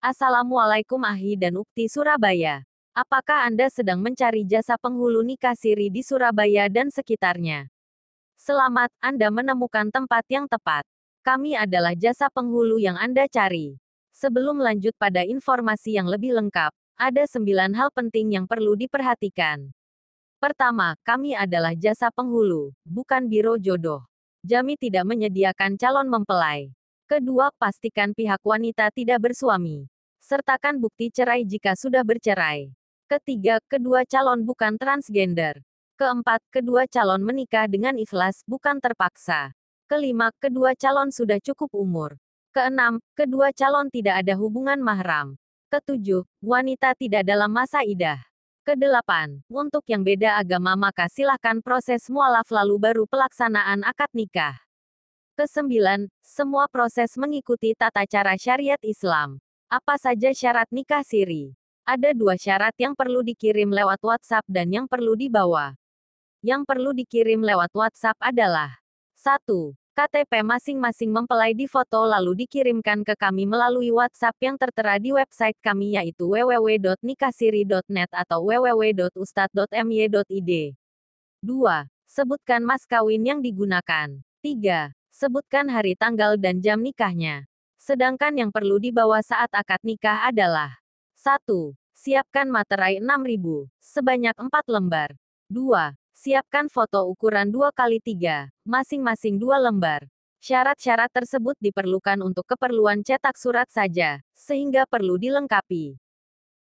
Assalamualaikum Ahi dan Ukti Surabaya. Apakah Anda sedang mencari jasa penghulu nikah siri di Surabaya dan sekitarnya? Selamat, Anda menemukan tempat yang tepat. Kami adalah jasa penghulu yang Anda cari. Sebelum lanjut pada informasi yang lebih lengkap, ada sembilan hal penting yang perlu diperhatikan. Pertama, kami adalah jasa penghulu, bukan biro jodoh. Jami tidak menyediakan calon mempelai. Kedua, pastikan pihak wanita tidak bersuami. Sertakan bukti cerai jika sudah bercerai. Ketiga, kedua calon bukan transgender. Keempat, kedua calon menikah dengan ikhlas, bukan terpaksa. Kelima, kedua calon sudah cukup umur. Keenam, kedua calon tidak ada hubungan mahram. Ketujuh, wanita tidak dalam masa idah. Kedelapan, untuk yang beda agama maka silahkan proses mualaf lalu baru pelaksanaan akad nikah. Kesembilan, semua proses mengikuti tata cara syariat Islam. Apa saja syarat nikah siri? Ada dua syarat yang perlu dikirim lewat WhatsApp dan yang perlu dibawa. Yang perlu dikirim lewat WhatsApp adalah 1. KTP masing-masing mempelai di foto lalu dikirimkan ke kami melalui WhatsApp yang tertera di website kami yaitu www.nikahsiri.net atau www.ustad.my.id. 2. Sebutkan mas kawin yang digunakan. 3. Sebutkan hari tanggal dan jam nikahnya. Sedangkan yang perlu dibawa saat akad nikah adalah 1. Siapkan materai 6000, sebanyak 4 lembar. 2. Siapkan foto ukuran 2 kali 3, masing-masing 2 lembar. Syarat-syarat tersebut diperlukan untuk keperluan cetak surat saja, sehingga perlu dilengkapi.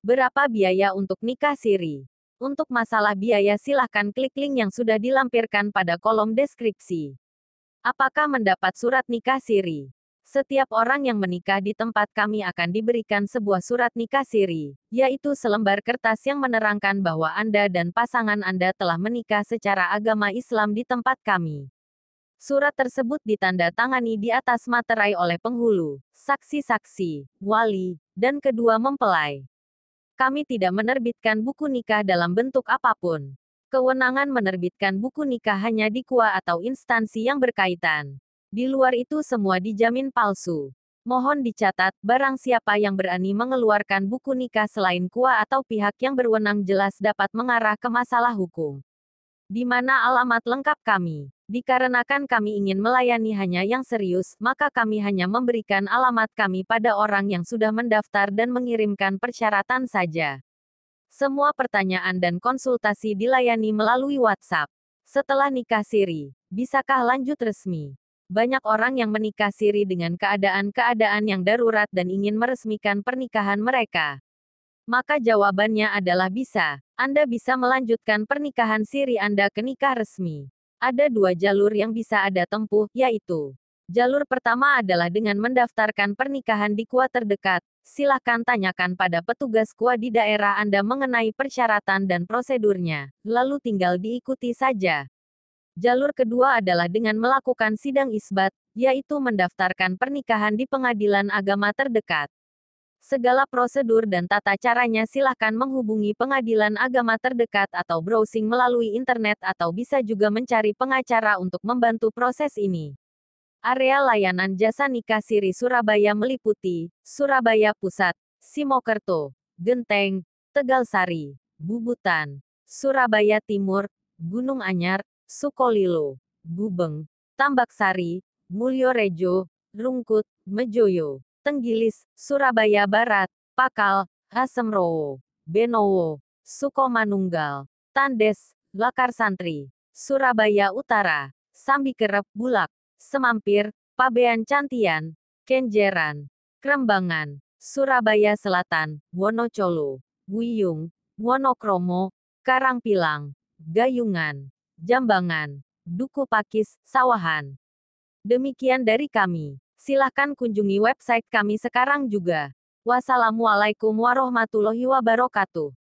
Berapa biaya untuk nikah siri? Untuk masalah biaya silahkan klik link yang sudah dilampirkan pada kolom deskripsi. Apakah mendapat surat nikah siri? Setiap orang yang menikah di tempat kami akan diberikan sebuah surat nikah siri, yaitu selembar kertas yang menerangkan bahwa Anda dan pasangan Anda telah menikah secara agama Islam di tempat kami. Surat tersebut ditanda tangani di atas materai oleh penghulu, saksi-saksi, wali, dan kedua mempelai. Kami tidak menerbitkan buku nikah dalam bentuk apa pun. Kewenangan menerbitkan buku nikah hanya di KUA atau instansi yang berkaitan. Di luar itu semua dijamin palsu. Mohon dicatat, barang siapa yang berani mengeluarkan buku nikah selain KUA atau pihak yang berwenang jelas dapat mengarah ke masalah hukum. Di mana alamat lengkap kami? Dikarenakan kami ingin melayani hanya yang serius, maka kami hanya memberikan alamat kami pada orang yang sudah mendaftar dan mengirimkan persyaratan saja. Semua pertanyaan dan konsultasi dilayani melalui WhatsApp. Setelah nikah siri, bisakah lanjut resmi? Banyak orang yang menikah siri dengan keadaan-keadaan yang darurat dan ingin meresmikan pernikahan mereka. Maka jawabannya adalah bisa. Anda bisa melanjutkan pernikahan siri Anda ke nikah resmi. Ada dua jalur yang bisa Anda tempuh, yaitu Jalur pertama adalah dengan mendaftarkan pernikahan di KUA terdekat. Silahkan tanyakan pada petugas KUA di daerah Anda mengenai persyaratan dan prosedurnya, lalu tinggal diikuti saja. Jalur kedua adalah dengan melakukan sidang isbat, yaitu mendaftarkan pernikahan di pengadilan agama terdekat. Segala prosedur dan tata caranya silahkan menghubungi pengadilan agama terdekat atau browsing melalui internet atau bisa juga mencari pengacara untuk membantu proses ini. Area layanan jasa nikah siri Surabaya meliputi Surabaya Pusat, Simokerto, Genteng, Tegal Sari, Bubutan, Surabaya Timur, Gunung Anyar, Sukolilo, Gubeng, Tambak Sari, Mulyorejo, Rungkut, Mejoyo, Tenggilis, Surabaya Barat, Pakal, Hasemrowo, Benowo, Sukomanunggal, Tandes, Lakar Santri, Surabaya Utara, Sambikerep Bulak, Semampir, Pabean Cantian, Kenjeran, Krembangan, Surabaya Selatan, Wonocolo, Wiyung, Wonokromo, Karangpilang, Gayungan, Jambangan, Duku Pakis, Sawahan. Demikian dari kami. Silahkan kunjungi website kami sekarang juga. Wassalamualaikum warahmatullahi wabarakatuh.